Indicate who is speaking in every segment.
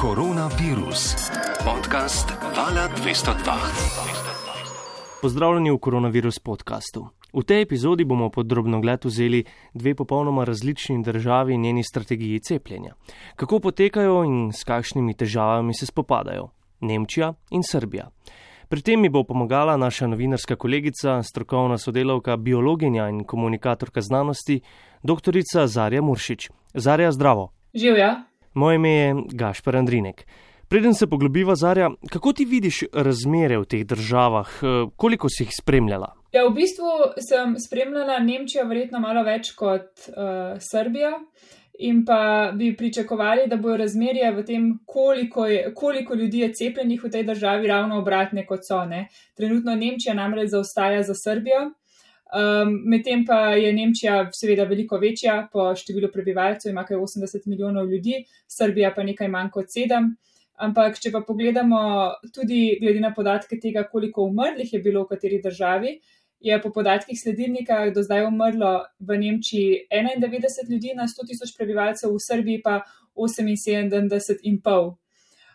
Speaker 1: Koronavirus. Podcast Vala 202.
Speaker 2: Pozdravljeni v koronavirus podkastu. V tej epizodi bomo podrobno gled vzeli dve popolnoma različni državi in njeni strategiji cepljenja. Kako potekajo in s kakšnimi težavami se spopadajo Nemčija in Srbija. Pri tem mi bo pomagala naša novinarska kolegica, strokovna sodelavka, biologinja in komunikatorka znanosti, dr. Zarja Muršič. Zarja, zdravo.
Speaker 3: Živja.
Speaker 2: Moje ime je Gašpar Andrinek. Preden se poglobiva, Zarja, kako ti vidiš razmere v teh državah, koliko si jih spremljala?
Speaker 3: Ja, v bistvu sem spremljala Nemčijo verjetno malo več kot uh, Srbijo. In pa bi pričakovali, da bojo razmerje v tem, koliko, je, koliko ljudi je cepljenih v tej državi, ravno obratne kot so. Ne? Trenutno Nemčija namreč zaostaja za Srbijo, um, medtem pa je Nemčija seveda veliko večja po številu prebivalcev, ima kaj 80 milijonov ljudi, Srbija pa nekaj manj kot 7. Ampak, če pa pogledamo tudi glede na podatke tega, koliko umrlih je bilo v kateri državi, je po podatkih sledilnika do zdaj umrlo v Nemčiji 91 ljudi na 100 tisoč prebivalcev, v Srbiji pa 78,5.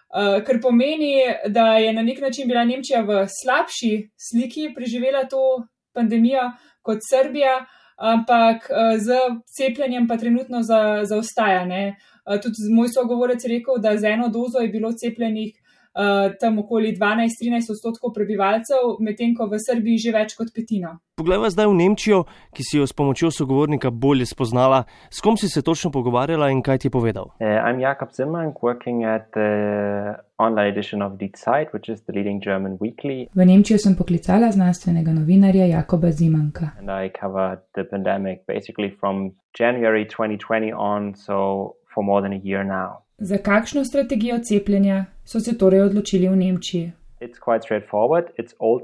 Speaker 3: Uh, kar pomeni, da je na nek način bila Nemčija v slabši sliki preživela to pandemijo kot Srbija, ampak uh, z cepljenjem pa trenutno za, zaostaja. Uh, tudi moj sogovorec je rekel, da z eno dozo je bilo cepljenih uh, tam okoli 12-13 odstotkov prebivalcev, medtem ko v Srbiji že več kot petino.
Speaker 2: Poglejva zdaj v Nemčijo, ki si jo s pomočjo sogovornika bolje spoznala. S kom si se točno pogovarjala in kaj ti je povedal?
Speaker 4: Uh, I'm Jakob Zimmermann, working at the online edition of Die Zeit, which is the leading German weekly.
Speaker 5: V Nemčijo sem poklicala znanstvenega novinarja Jakoba Zimanka.
Speaker 4: And I covered the pandemic basically from January 2020 on, so for more than a year now.
Speaker 5: Za kakšno strategijo cepljenja so se torej odločili v Nemčiji?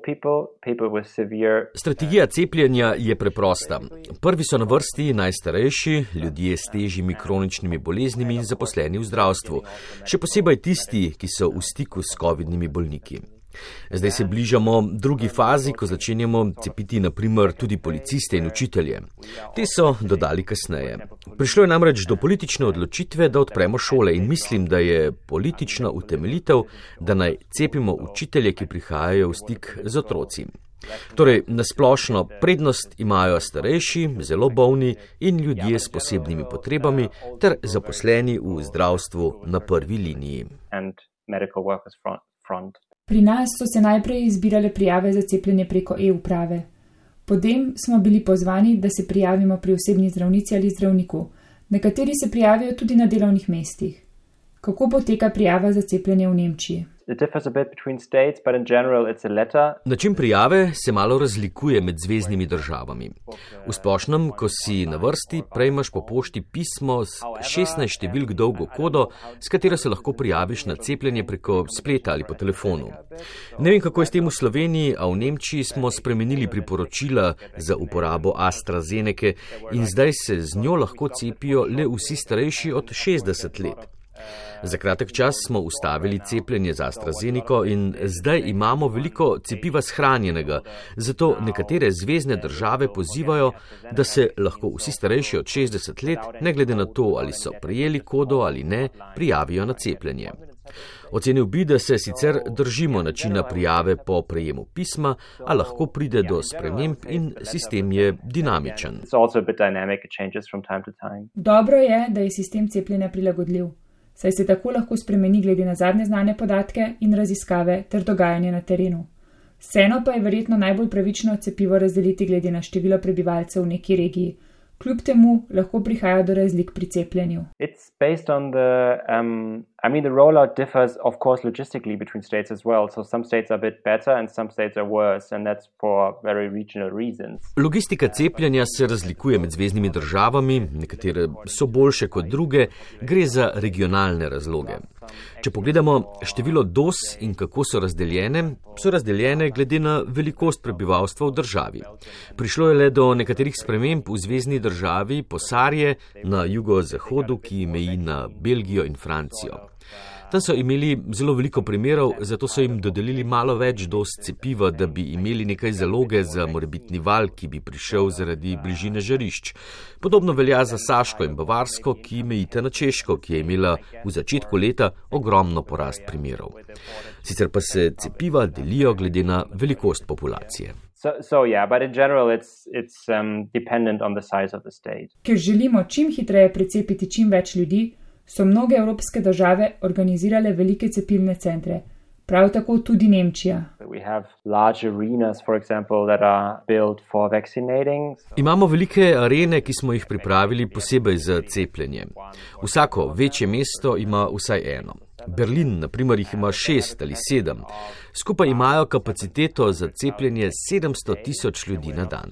Speaker 4: People, people severe...
Speaker 6: Strategija cepljenja je preprosta. Prvi so na vrsti najstarejši, ljudje s težjimi kroničnimi boleznimi in zaposleni v zdravstvu, še posebej tisti, ki so v stiku s COVID-nimi bolniki. Zdaj se bližamo drugi fazi, ko začenjamo cepiti naprimer tudi policiste in učitelje. Te so dodali kasneje. Prišlo je namreč do politične odločitve, da odpremo šole in mislim, da je politična utemeljitev, da naj cepimo učitelje, ki prihajajo v stik z otroci. Torej, nasplošno prednost imajo starejši, zelo bolni in ljudje s posebnimi potrebami ter zaposleni v zdravstvu na prvi liniji.
Speaker 5: Pri nas so se najprej izbirale prijave za cepljenje preko e-uprave. Potem smo bili pozvani, da se prijavimo pri osebni zdravnici ali zdravniku. Nekateri se prijavijo tudi na delovnih mestih. Kako poteka prijava za cepljenje v Nemčiji?
Speaker 6: Način prijave se malo razlikuje med zvezdnimi državami. V splošnem, ko si na vrsti, prejmaš po pošti pismo s 16 številk dolgo kodo, s katero se lahko prijaviš na cepljenje preko spleta ali po telefonu. Ne vem, kako je s tem v Sloveniji, a v Nemčiji smo spremenili priporočila za uporabo AstraZeneca in zdaj se z njo lahko cepijo le vsi starejši od 60 let. Za kratek čas smo ustavili cepljenje za AstraZeneca in zdaj imamo veliko cepiva shranjenega, zato nekatere zvezdne države pozivajo, da se lahko vsi starejši od 60 let, ne glede na to, ali so prijeli kodo ali ne, prijavijo na cepljenje. Ocenil bi, da se sicer držimo načina prijave po prejemu pisma, a lahko pride do sprememb in sistem je dinamičen.
Speaker 5: Dobro je, da je sistem cepljenja prilagodljiv saj se tako lahko spremeni glede na zadnje znane podatke in raziskave ter dogajanje na terenu. Vseeno pa je verjetno najbolj pravično cepivo razdeliti glede na število prebivalcev v neki regiji, Kljub temu lahko prihaja do razlik pri cepljenju.
Speaker 4: The, um, I mean, the rollout differs, of course, logistically between states as well. So some states are a bit better and some states are worse, and that's for very regional reasons.
Speaker 6: Logistika cepljenja se razlikuje med zvezdnimi državami, nekatere so boljše kot druge, gre za regionalne razloge. Če pogledamo število dos in kako so razdeljene, so razdeljene glede na velikost prebivalstva v državi. Prišlo je le do nekaterih sprememb v zvezdni državi Posarje na jugozahodu, ki meji na Belgijo in Francijo. Tam so imeli zelo veliko primerov, zato so jim dodelili malo več dos cepiva, da bi imeli nekaj zaloge za morebitni val, ki bi prišel zaradi bližine žarišč. Podobno velja za Saško in Bavarsko, ki mejite na Češko, ki je imela v začetku leta ogromno porast primerov. Sicer pa se cepiva delijo glede na velikost populacije.
Speaker 4: So, so yeah, but in general, it's it's um, dependent on the size of the state.
Speaker 5: Ker želimo čim hitreje precepiti čim več ljudi, so mnoge evropske države organizirale velike cepilne centre. Prav tako tudi Nemčija.
Speaker 4: We have large arenas, for example, that are built for vaccinating.
Speaker 6: Imamo velike arene, ki smo jih pripravili posebej za cepljenje. Vsako večje mesto ima vsaj eno. Berlin, na primer, jih ima šest ali sedem. Skupaj imajo kapaciteto za cepljenje 700 tisoč ljudi na dan.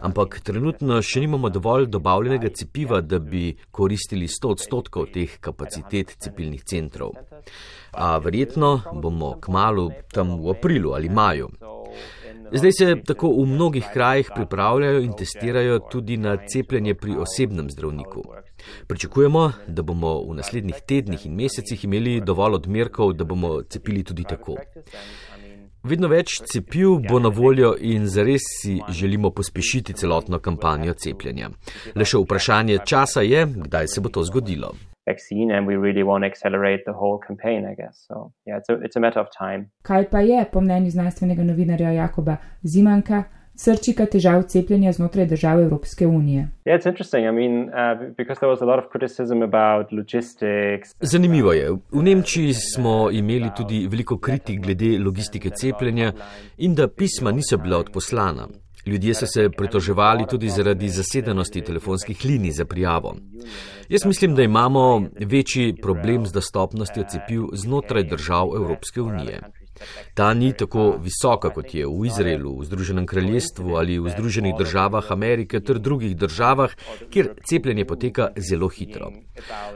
Speaker 6: Ampak trenutno še nimamo dovolj dobavljenega cepiva, da bi koristili 100 odstotkov teh kapacitet cepilnih centrov. A verjetno bomo k malu tam v aprilu ali maju. Zdaj se tako v mnogih krajih pripravljajo in testirajo tudi na cepljenje pri osebnem zdravniku. Pričakujemo, da bomo v naslednjih tednih in mesecih imeli dovolj odmerkov, da bomo cepili tudi tako. Vedno več cepiv bo na voljo in zares si želimo pospešiti celotno kampanjo cepljenja. Le še vprašanje časa je, kdaj se bo to zgodilo.
Speaker 5: Kaj pa je, po mnenju znanstvenega novinarja Jakoba Zimanka, srčika težav cepljenja znotraj držav Evropske unije?
Speaker 4: Yeah, it's interesting. I mean, uh, because there was a lot of criticism about logistics.
Speaker 6: Zanimivo je. V Nemčiji smo imeli tudi veliko kritik glede logistike cepljenja in da pisma niso bila odposlana. Ljudje so se pritoževali tudi zaradi zasedenosti telefonskih linij za prijavo. Jaz mislim, da imamo večji problem z dostopnostjo cepiv znotraj držav Evropske unije. Ta ni tako visoka, kot je v Izraelu, v Združenem kraljestvu ali v Združenih državah Amerike ter drugih državah, kjer cepljenje poteka zelo hitro.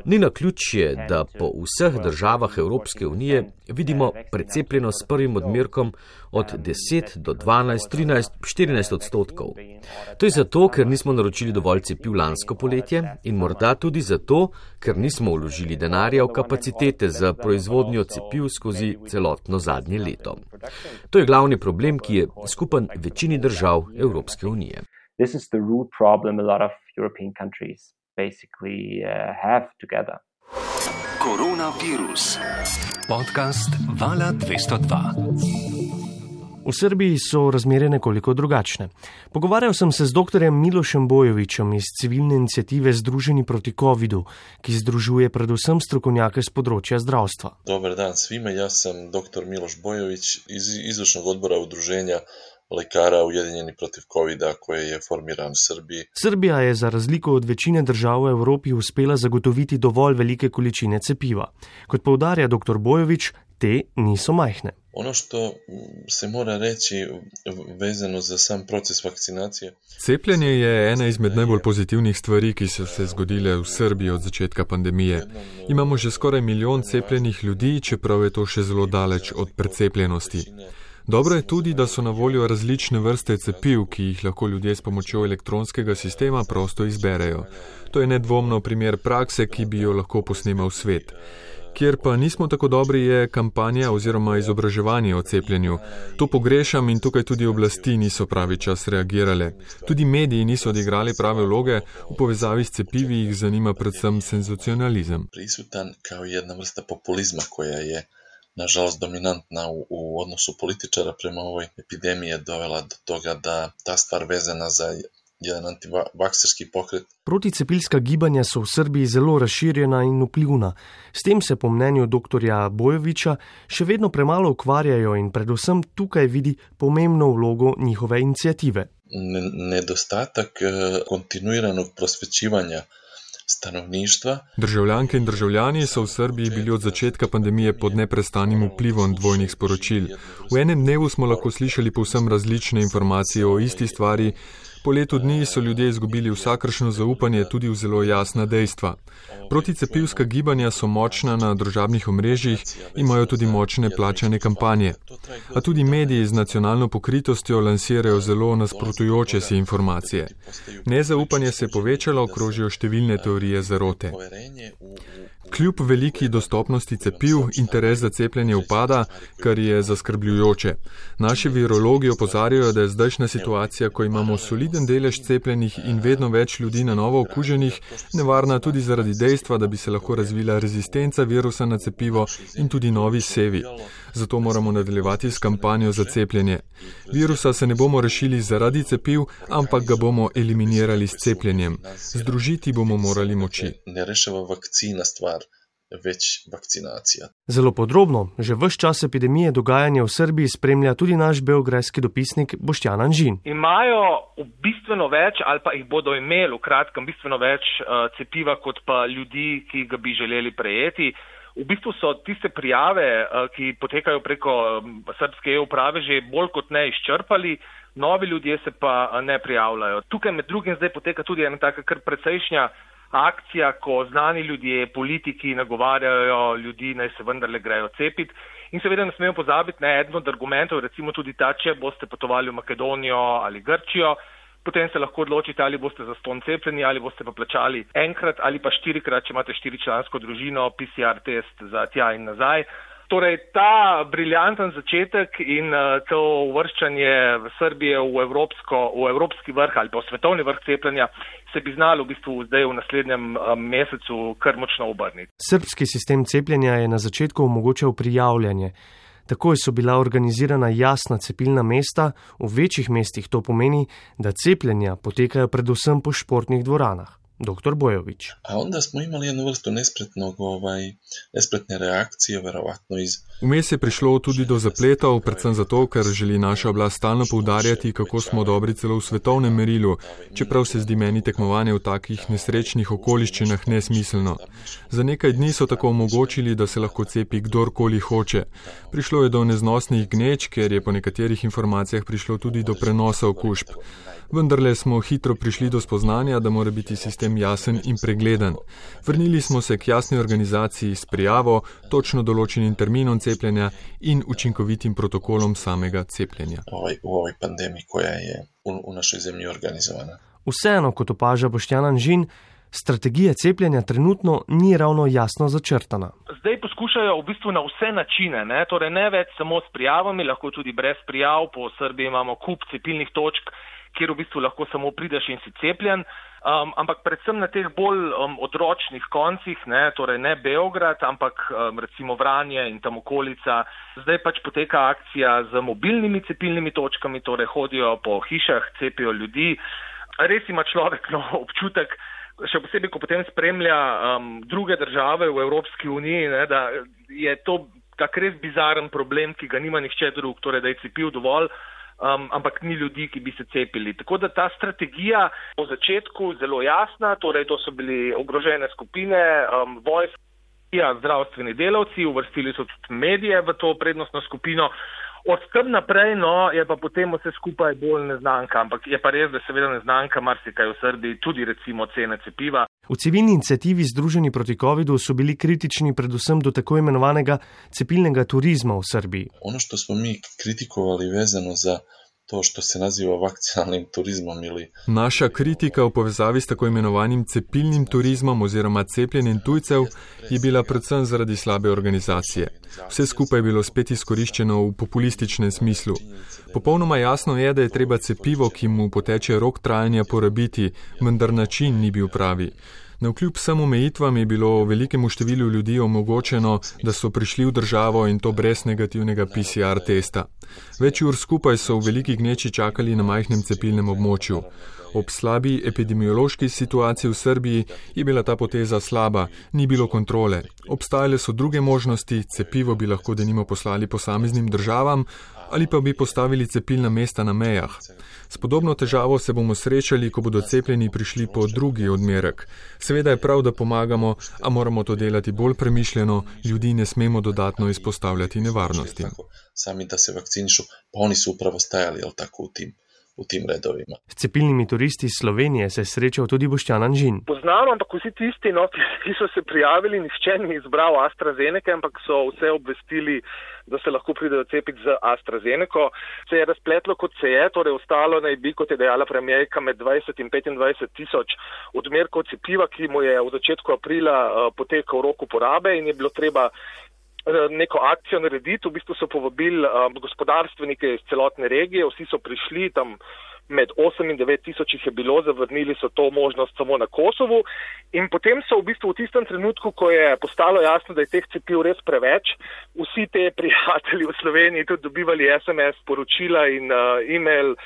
Speaker 6: Ni na ključje, da po vseh državah Evropske unije vidimo precepljenost s prvim odmerkom od 10 do 12, 13, 14 odstotkov. To je zato, ker nismo naročili dovolj cepiv lansko poletje in morda tudi zato, ker nismo vložili denarja v kapacitete za proizvodnjo cepiv skozi celotno zadnje leto. To je glavni problem, ki je skupen večini držav Evropske unije.
Speaker 4: This is the root problem a lot of European countries basically uh, have together.
Speaker 1: Koronavirus. Podcast Vala 202.
Speaker 2: V Srbiji so razmere nekoliko drugačne. Pogovarjal sem se z dr. Milošem Bojovičem iz civilne inicijative Združeni proti COVID-u, ki združuje predvsem strokovnjake z področja zdravstva.
Speaker 7: Dobar dan svima, jaz sem dr. Miloš Bojovič iz izvršnog odbora udruženja lekara Ujedinjeni protiv COVID-a koje je formiran v Srbiji.
Speaker 2: Srbija je za razliko od večine držav v Evropi uspela zagotoviti dovolj velike količine cepiva. Kot povdarja dr. Bojovič, te niso majhne.
Speaker 7: Ono što se mora reći vezano za sam proces vakcinacije.
Speaker 8: Cepljenje je ena izmed najbolj pozitivnih stvari, ki so se zgodile v Srbiji od začetka pandemije. Imamo že skoraj milijon cepljenih ljudi, čeprav je to še zelo daleč od precepljenosti. Dobro je tudi, da so na voljo različne vrste cepiv, ki jih lahko ljudje s pomočjo elektronskega sistema prosto izberejo. To je nedvomno primer prakse, ki bi jo lahko posnemal svet. Kjer pa nismo tako dobri, je kampanja oziroma izobraževanje o cepljenju. To pogrešam in tukaj tudi oblasti niso pravi čas reagirale. Tudi mediji niso odigrali prave vloge, v povezavi s cepivi jih zanima predvsem senzacionalizem.
Speaker 7: Prisutan kao jedna vrsta populizma koja je nažalost dominantna u, u odnosu političara prema ovoj epidemiji je dovela do toga da ta stvar vezana za jedan antivakserski pokret.
Speaker 2: Proticepilska gibanja so v Srbiji zelo razširjena in vplivna. S tem se po mnenju dr. Bojoviča še vedno premalo ukvarjajo in predvsem tukaj vidi pomembno vlogo njihove inicijative.
Speaker 7: Nedostatak kontinuiranog prosvećivanja stanovništva.
Speaker 8: Državljanke in državljani so v Srbiji bili od začetka pandemije pod neprestanim vplivom dvojnih sporočil. V enem dnevu smo lahko slišali povsem različne informacije o isti stvari. Po letu dni so ljudje izgubili vsakršno zaupanje tudi v zelo jasna dejstva. Proticepivska gibanja so močna na družabnih omrežjih, imajo tudi močne plačane kampanje. A tudi mediji z nacionalno pokritostjo lansirajo zelo nasprotujoče si informacije. Nezaupanje se je povečalo, okrožijo številne teorije zarote. Kljub veliki dostopnosti cepiv, interes za cepljenje upada, kar je zaskrbljujoče. Naši virologi opozarjajo, da je zdajšnja situacija, ko imamo soliden delež cepljenih in vedno več ljudi na novo okuženih, nevarna tudi zaradi dejstva, da bi se lahko razvila rezistenca virusa na cepivo in tudi novi sevi. Zato moramo nadaljevati s kampanjo za cepljenje. Virusa se ne bomo rešili zaradi cepiv, ampak ga bomo eliminirali s cepljenjem. Združiti bomo morali moči.
Speaker 7: Ne rešava vakcina stvar. Več vakcinacija.
Speaker 2: Zelo podrobno, že vse čas epidemije dogajanja v Srbiji spremlja tudi naš beograjski dopisnik Boštjan Anžin.
Speaker 9: Imajo bistveno več, ali pa jih bodo imeli v kratkem bistveno več uh, cepiva, kot pa ljudi, ki ga bi želeli prejeti. V bistvu so tiste prijave, uh, ki potekajo preko srpske e-uprave, že bolj kot ne izčrpali, novi ljudje se pa uh, ne prijavljajo. Tukaj med drugim zdaj poteka tudi ena taka kar precejšnja akcija, ko znani ljudje, politiki nagovarjajo ljudi, naj se vendarle grejo cepiti. In seveda ne smemo pozabiti na eden od argumentov, recimo tudi ta, če boste potovali v Makedonijo ali Grčijo, potem se lahko odločite, ali boste za ston cepljeni, ali boste pa plačali enkrat ali pa štirikrat, če imate štiričlansko družino, PCR test za tja in nazaj. Torej, ta briljanten začetek in uh, to uvrščanje Srbije v, evropsko, v evropski vrh ali pa v svetovni vrh cepljenja se bi znalo v bistvu zdaj v naslednjem uh, mesecu kar močno obrniti.
Speaker 2: Srpski sistem cepljenja je na začetku omogočal prijavljanje. Takoj so bila organizirana jasna cepilna mesta, v večjih mestih to pomeni, da cepljenja potekajo predvsem po športnih dvoranah. Dr. Bojović.
Speaker 7: A onda smo imali jednu vrstu nespretnog, ovaj, nespretne reakcije, verovatno iz...
Speaker 8: Vmes je prišlo tudi do zapletov, predvsem zato, ker želi naša oblast stalno poudarjati, kako smo dobri celo v svetovnem merilu, čeprav se zdi meni tekmovanje v takih nesrečnih okoliščinah nesmiselno. Za nekaj dni so tako omogočili, da se lahko cepi kdorkoli hoče. Prišlo je do neznosnih gneč, ker je po nekaterih informacijah prišlo tudi do prenosa okužb. Vendarle smo hitro prišli do spoznanja, da mora biti sistem jasen in pregleden. Vrnili smo se k jasni organizaciji s prijavo, točno določenim terminom cepljenja in učinkovitim protokolom samega cepljenja.
Speaker 7: Ovaj, v ovoj pandemiji, koja je v, v našoj zemlji organizovana.
Speaker 2: Vseeno, kot opaža Boštjan Anžin, strategija cepljenja trenutno ni ravno jasno začrtana.
Speaker 9: Zdaj poskušajo v bistvu na vse načine, ne, torej ne več samo s prijavami, lahko tudi brez prijav. Po Srbiji imamo kup cepilnih točk, kjer v bistvu lahko samo prideš in si cepljen. Um, ampak predvsem na teh bolj um, odročnih koncih, ne, torej ne Beograd, ampak um, recimo Vranje in tam okolica, zdaj pač poteka akcija z mobilnimi cepilnimi točkami, torej hodijo po hišah, cepijo ljudi. Res ima človek no, občutek, še posebej, ko potem spremlja um, druge države v Evropski uniji, ne, da je to tak res bizaren problem, ki ga nima nihče drug, torej da je cepil dovolj um, ampak ni ljudi, ki bi se cepili. Tako da ta strategija v začetku zelo jasna, torej to so bili ogrožene skupine, um, vojska, zdravstveni delavci, uvrstili so tudi medije v to prednostno skupino. Od tam naprej no, je pa potem vse skupaj bolj neznanka, ampak je pa res, da seveda neznanka marsikaj v Srbiji, tudi recimo cene cepiva.
Speaker 2: V civilni inicijativi Združeni proti COVID-u so bili kritični predvsem do tako imenovanega cepilnega turizma v Srbiji.
Speaker 7: Ono što smo mi kritikovali vezano za to što se naziva vakcinalnim turizmom ili...
Speaker 8: Naša kritika v povezavi s tako imenovanim cepilnim turizmom oziroma cepljenjem tujcev je bila predvsem zaradi slabe organizacije. Vse skupaj je bilo spet izkoriščeno v populističnem smislu. Popolnoma jasno je, da je treba cepivo, ki mu poteče rok trajanja, porabiti, vendar način ni bil pravi. Na vkljub vsem omejitvam je bilo velikemu številu ljudi omogočeno, da so prišli v državo in to brez negativnega PCR testa. Več ur skupaj so v veliki gneči čakali na majhnem cepilnem območju. Ob slabi epidemiološki situaciji v Srbiji je bila ta poteza slaba, ni bilo kontrole. Obstajale so druge možnosti, cepivo bi lahko denimo poslali posameznim državam ali pa bi postavili cepilna mesta na mejah. S podobno težavo se bomo srečali, ko bodo cepljeni prišli po drugi odmerek. Seveda je prav, da pomagamo, a moramo to delati bolj premišljeno, ljudi ne smemo dodatno izpostavljati nevarnosti.
Speaker 7: Sami da se vakcinišu, pa oni su upravo stajali, jel tako, u tim v tim redovima.
Speaker 2: S cepilnimi turisti iz Slovenije se je srečal tudi Boštjan Anžin.
Speaker 9: Poznam, ampak vsi tisti, no, ki so se prijavili, nišče ni izbral AstraZeneca, ampak so vse obvestili, da se lahko pridejo cepiti z AstraZeneca. Se je razpletlo, kot se je, torej ostalo naj bi, kot je dejala premijejka, med 20 in 25 tisoč odmerkov cepiva, ki mu je v začetku aprila uh, potekal rok uporabe in je bilo treba Eh, neko akcijo narediti. V bistvu so povabili um, gospodarstvenike iz celotne regije, vsi so prišli tam. Med 8 in 9 tisoč jih je bilo, zavrnili so to možnost samo na Kosovu. In potem so v bistvu v tistem trenutku, ko je postalo jasno, da je teh cepiv res preveč, vsi te prijatelji v Sloveniji tudi dobivali SMS, poročila in uh, e-mail uh,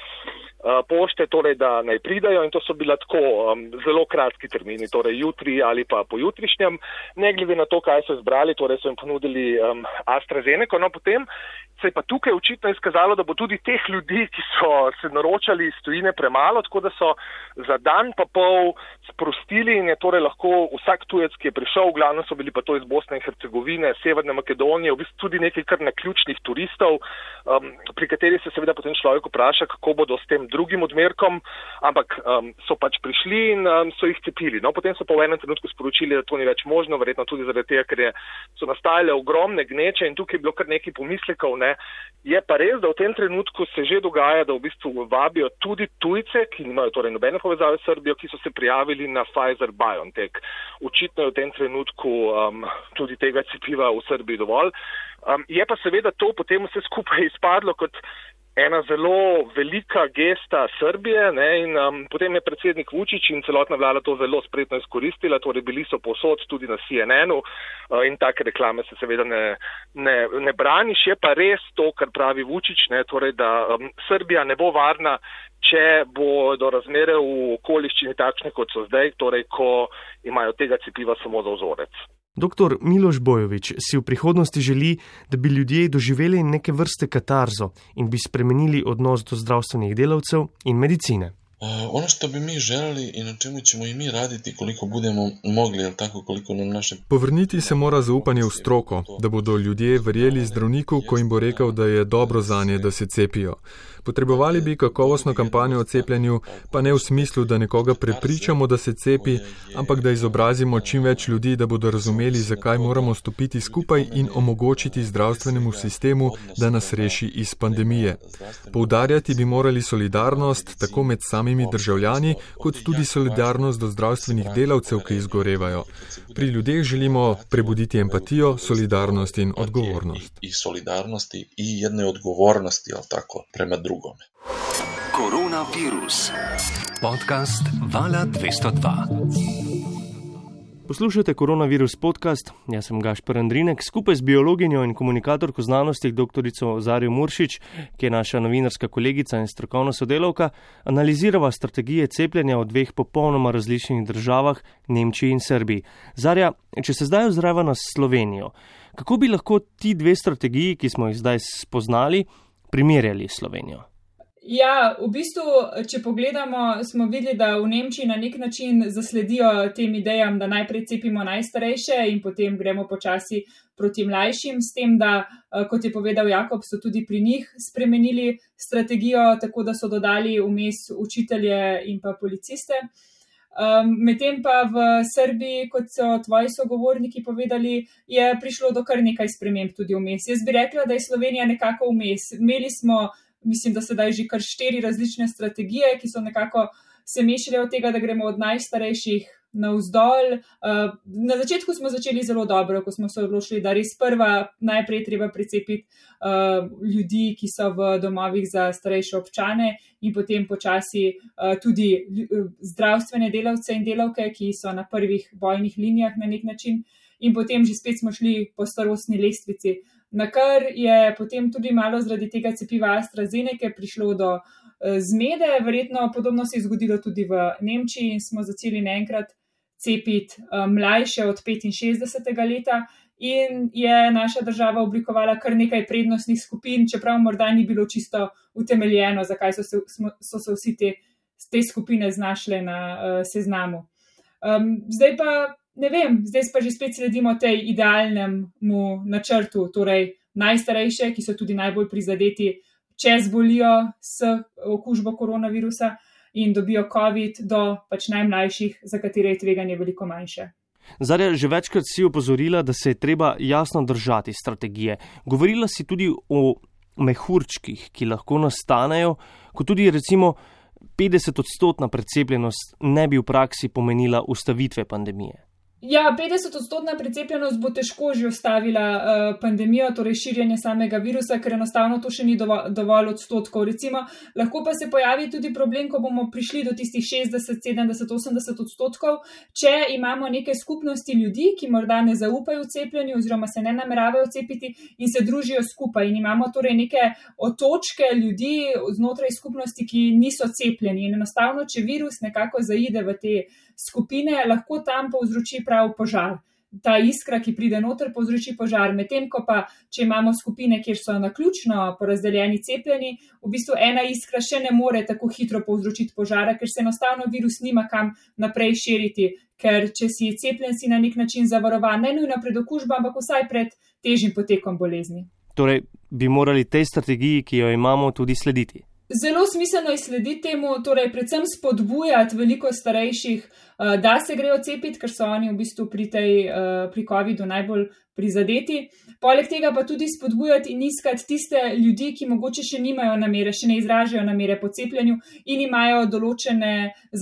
Speaker 9: pošte, torej da naj pridajo in to so bila tako um, zelo kratki termini, torej jutri ali pa pojutrišnjem, ne glede na to, kaj so izbrali, torej so jim ponudili um, AstraZeneca. No, potem se je pa tukaj očitno izkazalo, da bo tudi teh ljudi, ki so se naročali iz tujine premalo, tako da so za dan pa pol sprostili in je torej lahko vsak tujec, ki je prišel, v glavnem so bili pa to iz Bosne in Hercegovine, Severne Makedonije, v bistvu tudi nekaj kar naključnih turistov, um, pri katerih se seveda potem človek vpraša, kako bodo s tem drugim odmerkom, ampak um, so pač prišli in um, so jih cepili. No, potem so pa v enem trenutku sporočili, da to ni več možno, verjetno tudi zaradi tega, ker je, so nastajale ogromne gneče in tukaj je bilo kar nekaj pomislekov. Ne. Je pa res, da v tem trenutku se že dogaja, da v bistvu vabijo tudi tujce, ki nimajo torej nobene povezave s Srbijo, ki so se prijavili na Pfizer BioNTech. Očitno je v tem trenutku um, tudi tega cepiva v Srbiji dovolj. Um, je pa seveda to potem vse skupaj izpadlo kot ena zelo velika gesta Srbije ne, in um, potem je predsednik Vučić in celotna vlada to zelo spretno izkoristila, torej bili so posod tudi na CNN-u uh, in take reklame se seveda ne, ne, ne braniš, je pa res to, kar pravi Vučić, ne, torej da um, Srbija ne bo varna, če bodo razmere v okoliščini takšne, kot so zdaj, torej ko imajo tega cepiva samo za vzorec.
Speaker 2: Dr. Miloš Bojovič si v prihodnosti želi, da bi ljudje doživeli neke vrste katarzo in bi spremenili odnos do zdravstvenih delavcev in medicine.
Speaker 7: Ono što bi mi želeli i na čemu ćemo i mi raditi koliko budemo mogli, ali tako koliko nam naše...
Speaker 8: Povrniti se mora zaupanje v stroko, da bodo ljudje verjeli zdravniku, ko jim bo rekel, da je dobro za nje, da se cepijo. Potrebovali bi kakovostno kampanjo o cepljenju, pa ne v smislu, da nekoga prepričamo, da se cepi, ampak da izobrazimo čim več ljudi, da bodo razumeli, zakaj moramo stopiti skupaj in omogočiti zdravstvenemu sistemu, da nas reši iz pandemije. Poudarjati bi morali solidarnost tako med samimi državljani, kot tudi solidarnost do zdravstvenih delavcev, ki izgorevajo. Pri ljudeh želimo prebuditi empatijo, solidarnost in odgovornost.
Speaker 7: I solidarnosti i jedne odgovornosti, ali tako, prema drugome.
Speaker 1: Koronavirus. Podcast Vala 202.
Speaker 2: Poslušate koronavirus podcast, jaz sem Gašpor Andrinek, skupaj z biologinjo in komunikatorko znanosti dr. Zarijo Muršič, ki je naša novinarska kolegica in strokovna sodelavka, analizirava strategije cepljenja v dveh popolnoma različnih državah, Nemčiji in Srbiji. Zarja, če se zdaj ozreva na Slovenijo, kako bi lahko ti dve strategiji, ki smo jih zdaj spoznali, primerjali s Slovenijo?
Speaker 3: Ja, v bistvu, če pogledamo, smo videli, da v Nemčiji na nek način zasledijo tem idejam, da najprej cepimo najstarejše in potem gremo počasi proti mlajšim, s tem, da, eh, kot je povedal Jakob, so tudi pri njih spremenili strategijo, tako da so dodali vmes učitelje in pa policiste. Um, Medtem pa v Srbiji, kot so tvoji sogovorniki povedali, je prišlo do kar nekaj sprememb tudi vmes. Jaz bi rekla, da je Slovenija nekako vmes. Imeli smo, mislim, da sedaj že kar štiri različne strategije, ki so nekako se mešale od tega, da gremo od najstarejših navzdol. Uh, na začetku smo začeli zelo dobro, ko smo se odločili, da res prva najprej treba precepiti uh, ljudi, ki so v domovih za starejše občane in potem počasi uh, tudi zdravstvene delavce in delavke, ki so na prvih bojnih linijah na nek način. In potem že spet smo šli po starostni lestvici, na kar je potem tudi malo zaradi tega cepiva AstraZeneca prišlo do uh, zmede. Verjetno podobno se je zgodilo tudi v Nemčiji in smo začeli naenkrat cepiti eh, mlajše od 65. leta. In je naša država oblikovala kar nekaj prednostnih skupin, čeprav morda ni bilo čisto utemeljeno, zakaj so se, so se vsi te, te skupine znašle na uh, seznamu. Um, zdaj pa ne vem, zdaj pa že spet sledimo tej idealnemu načrtu, torej najstarejše, ki so tudi najbolj prizadeti, če zbolijo s okužbo koronavirusa in dobijo COVID, do pač najmlajših, za katere je tveganje veliko manjše.
Speaker 2: Zarja, že večkrat si opozorila, da se je treba jasno držati strategije. Govorila si tudi o mehurčkih, ki lahko nastanejo, kot tudi recimo 50-odstotna precepljenost ne bi v praksi pomenila ustavitve pandemije.
Speaker 3: Ja, 50-odstotna precepljenost bo težko že ustavila uh, pandemijo, torej širjenje samega virusa, ker enostavno to še ni dovolj, dovolj odstotkov. Recimo, lahko pa se pojavi tudi problem, ko bomo prišli do tistih 60, 70, 80 odstotkov, če imamo neke skupnosti ljudi, ki morda ne zaupajo cepljenju oziroma se ne nameravajo cepiti in se družijo skupaj. In imamo torej neke otočke ljudi znotraj skupnosti, ki niso cepljeni. In enostavno, če virus nekako zaide v te skupine, lahko tam povzroči prav požar. Ta iskra, ki pride noter, povzroči požar. Medtem ko pa, če imamo skupine, kjer so na ključno porazdeljeni cepljeni, v bistvu ena iskra še ne more tako hitro povzročiti požara, ker se enostavno virus nima kam naprej širiti. Ker če si cepljen, si na nek način zavarovan, ne nujno pred okužbo, ampak vsaj pred težjim potekom bolezni.
Speaker 2: Torej, bi morali tej strategiji, ki jo imamo, tudi slediti.
Speaker 3: Zelo smiselno je slediti temu, torej predvsem spodbujati veliko starejših, da se grejo cepiti, ker so oni v bistvu pri tej uh, pri COVID-u najbolj prizadeti. Poleg tega pa tudi spodbujati in iskati tiste ljudi, ki mogoče še nimajo namere, še ne izražajo namere po cepljenju in imajo določene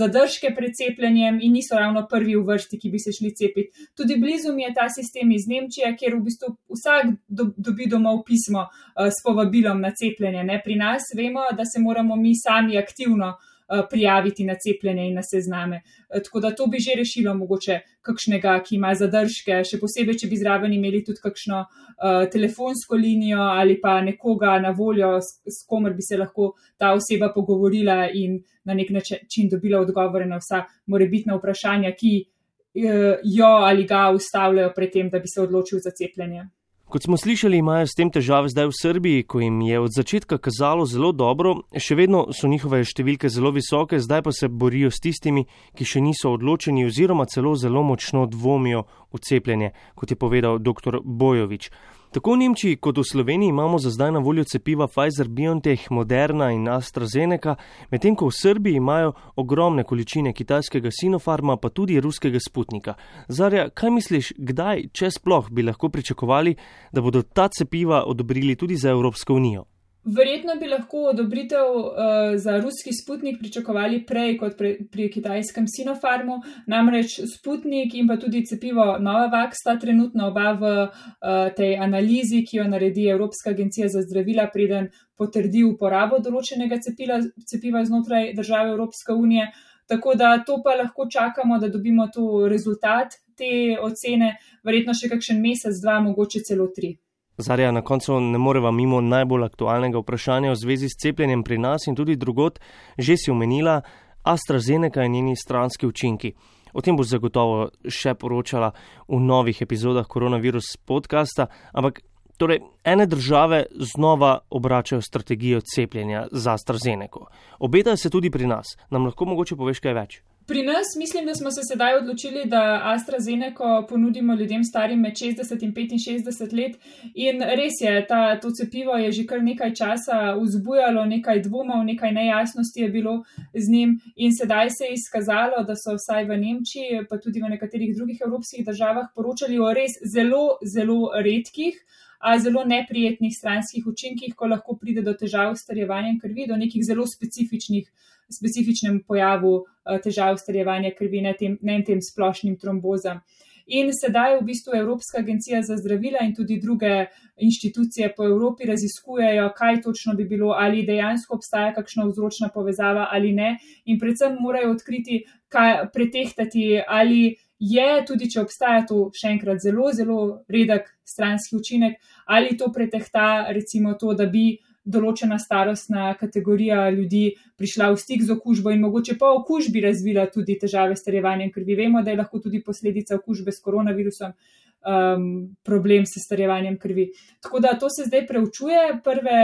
Speaker 3: zadržke pred cepljenjem in niso ravno prvi v vrsti, ki bi se šli cepiti. Tudi blizu mi je ta sistem iz Nemčije, kjer v bistvu vsak do, dobi domov pismo uh, s povabilom na cepljenje. Ne? Pri nas vemo, da se moramo mi sami aktivno Eh, prijaviti na cepljenje in na sezname. Eh, tako da to bi že rešilo mogoče kakšnega, ki ima zadržke, še posebej, če bi zraven imeli tudi kakšno uh, telefonsko linijo ali pa nekoga na voljo, s, s komer bi se lahko ta oseba pogovorila in na nek način dobila odgovore na vsa morebitna vprašanja, ki uh, jo ali ga ustavljajo pred tem, da bi se odločil za cepljenje.
Speaker 2: Kot smo slišali, imajo s tem težave zdaj v Srbiji, ko jim je od začetka kazalo zelo dobro, še vedno so njihove številke zelo visoke, zdaj pa se borijo s tistimi, ki še niso odločeni oziroma celo zelo močno dvomijo v cepljenje, kot je povedal dr. Bojovič. Tako v Nemčiji kot v Sloveniji imamo za zdaj na voljo cepiva Pfizer, BioNTech, Moderna in AstraZeneca, medtem ko v Srbiji imajo ogromne količine kitajskega Sinopharma, pa tudi ruskega Sputnika. Zarja, kaj misliš, kdaj, če sploh, bi lahko pričakovali, da bodo ta cepiva odobrili tudi za Evropsko unijo?
Speaker 3: Verjetno bi lahko odobritev uh, za ruski Sputnik pričakovali prej kot pre, pri kitajskem Sinopharmu, namreč Sputnik in pa tudi cepivo Novavax sta trenutno oba v uh, tej analizi, ki jo naredi Evropska agencija za zdravila, preden potrdi uporabo določenega cepila, cepiva znotraj države Evropske unije. Tako da to pa lahko čakamo, da dobimo to rezultat te ocene, verjetno še kakšen mesec, dva, mogoče celo tri.
Speaker 2: Zarja, na koncu ne moreva mimo najbolj aktualnega vprašanja v zvezi s cepljenjem pri nas in tudi drugot, že si omenila AstraZeneca in njeni stranski učinki. O tem bo zagotovo še poročala v novih epizodah koronavirus podcasta, ampak torej ene države znova obračajo strategijo cepljenja za AstraZeneca. Obetajo se tudi pri nas. Nam lahko mogoče poveš kaj več?
Speaker 3: Pri nas mislim, da smo se sedaj odločili, da AstraZeneca ponudimo ljudem starim med 60 in 65 let. In res je, ta, to cepivo je že kar nekaj časa vzbujalo nekaj dvomov, nekaj nejasnosti je bilo z njim. In sedaj se je izkazalo, da so vsaj v Nemčiji, pa tudi v nekaterih drugih evropskih državah poročali o res zelo, zelo redkih. A zelo neprijetnih stranskih učinkih, ko lahko pride do težav s starjevanjem krvi, do nekih zelo specifičnih specifičnem pojavu eh, težav starjevanja krvi, ne tem, ne tem splošnim trombozam. In sedaj v bistvu Evropska agencija za zdravila in tudi druge inštitucije po Evropi raziskujejo, kaj točno bi bilo, ali dejansko obstaja kakšna vzročna povezava ali ne. In predvsem morajo odkriti, kaj pretehtati, ali je, tudi če obstaja to še enkrat zelo, zelo redek stranski učinek, ali to pretehta recimo to, da bi določena starostna kategorija ljudi prišla v stik z okužbo in mogoče po okužbi razvila tudi težave s starjevanjem krvi. Vemo, da je lahko tudi posledica okužbe s koronavirusom um, problem s starjevanjem krvi. Tako da to se zdaj preučuje. Prve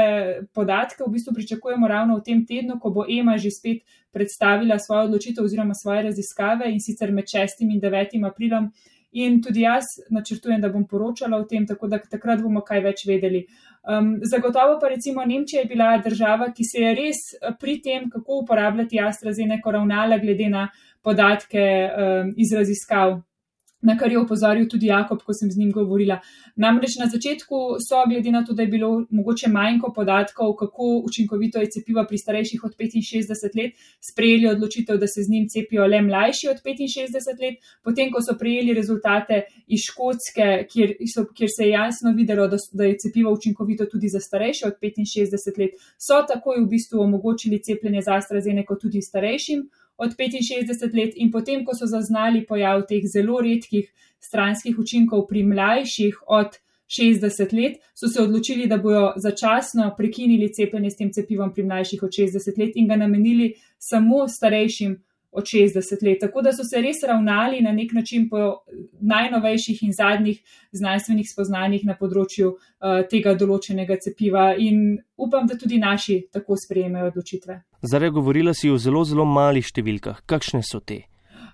Speaker 3: podatke v bistvu pričakujemo ravno v tem tednu, ko bo EMA že spet predstavila svojo odločitev oziroma svoje raziskave in sicer med 6 in 9 aprilom. In tudi jaz načrtujem, da bom poročala o tem, tako da takrat bomo kaj več vedeli. Um, zagotovo pa recimo Nemčija je bila država, ki se je res pri tem, kako uporabljati AstraZeneca, ravnala glede na podatke um, iz raziskav na kar je opozoril tudi Jakob, ko sem z njim govorila. Namreč na začetku so, glede na to, da je bilo mogoče manjko podatkov, kako učinkovito je cepivo pri starejših od 65 let, sprejeli odločitev, da se z njim cepijo le mlajši od 65 let, potem, ko so prejeli rezultate iz Škotske, kjer, so, kjer se je jasno videlo, da, da je cepivo učinkovito tudi za starejše od 65 let, so takoj v bistvu omogočili cepljenje za AstraZeneca tudi starejšim od 65 let, in potem, ko so zaznali pojav teh zelo redkih stranskih učinkov pri mlajših od 60 let, so se odločili, da bodo začasno prekinili cepljenje s tem cepivom pri mlajših od 60 let in ga namenili samo starejšim od 60 let. Tako da so se res ravnali na nek način po najnovejših in zadnjih znanstvenih spoznanjih na področju uh, tega določenega cepiva in upam, da tudi naši tako sprejemajo odločitve.
Speaker 2: Zdaj, govorila si o zelo, zelo malih številkah. Kakšne so te?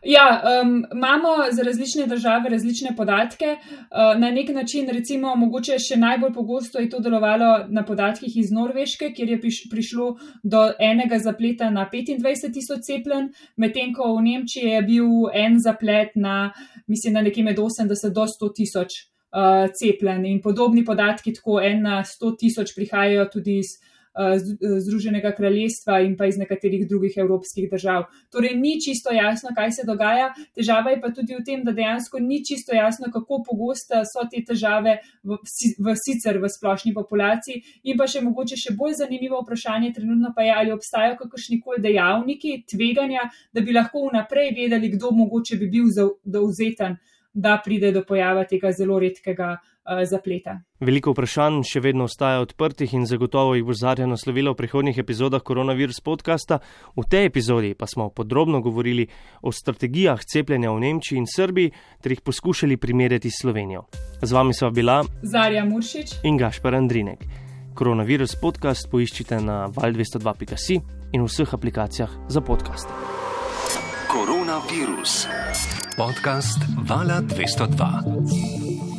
Speaker 3: Ja, um, imamo za različne države različne podatke. Uh, na nek način, recimo, mogoče še najbolj pogosto je to delovalo na podatkih iz Norveške, kjer je priš prišlo do enega zapleta na 25 tisoč cepljen, medtem ko v Nemčiji je bil en zaplet na, mislim, na nekje med 80 do 100 tisoč uh, cepljen. In podobni podatki, tako en na 100 tisoč, prihajajo tudi iz. Eh, eh, Združenega kraljestva in pa iz nekaterih drugih evropskih držav. Torej, ni čisto jasno, kaj se dogaja. Težava je pa tudi v tem, da dejansko ni čisto jasno, kako pogoste so te težave v, v sicer v splošni populaciji. In pa še mogoče še bolj zanimivo vprašanje trenutno pa je, ali obstajajo kakršni koli dejavniki tveganja, da bi lahko vnaprej vedeli, kdo mogoče bi bil zauzeten, da pride do pojava tega zelo redkega uh, zapleta.
Speaker 2: Veliko vprašanj še vedno ostaja odprtih in zagotovo jih bo Zarja naslovila v prihodnjih epizodah koronavirus podcasta. V tej epizodi pa smo podrobno govorili o strategijah cepljenja v Nemčiji in Srbiji ter jih poskušali primerjati s Slovenijo. Z vami sva bila
Speaker 3: Zarja Muršič
Speaker 2: in Gašpar Andrinek. Koronavirus podcast poiščite na val202.si in v vseh aplikacijah za podkaste.
Speaker 1: Koronavirus. Podcast Vala 202.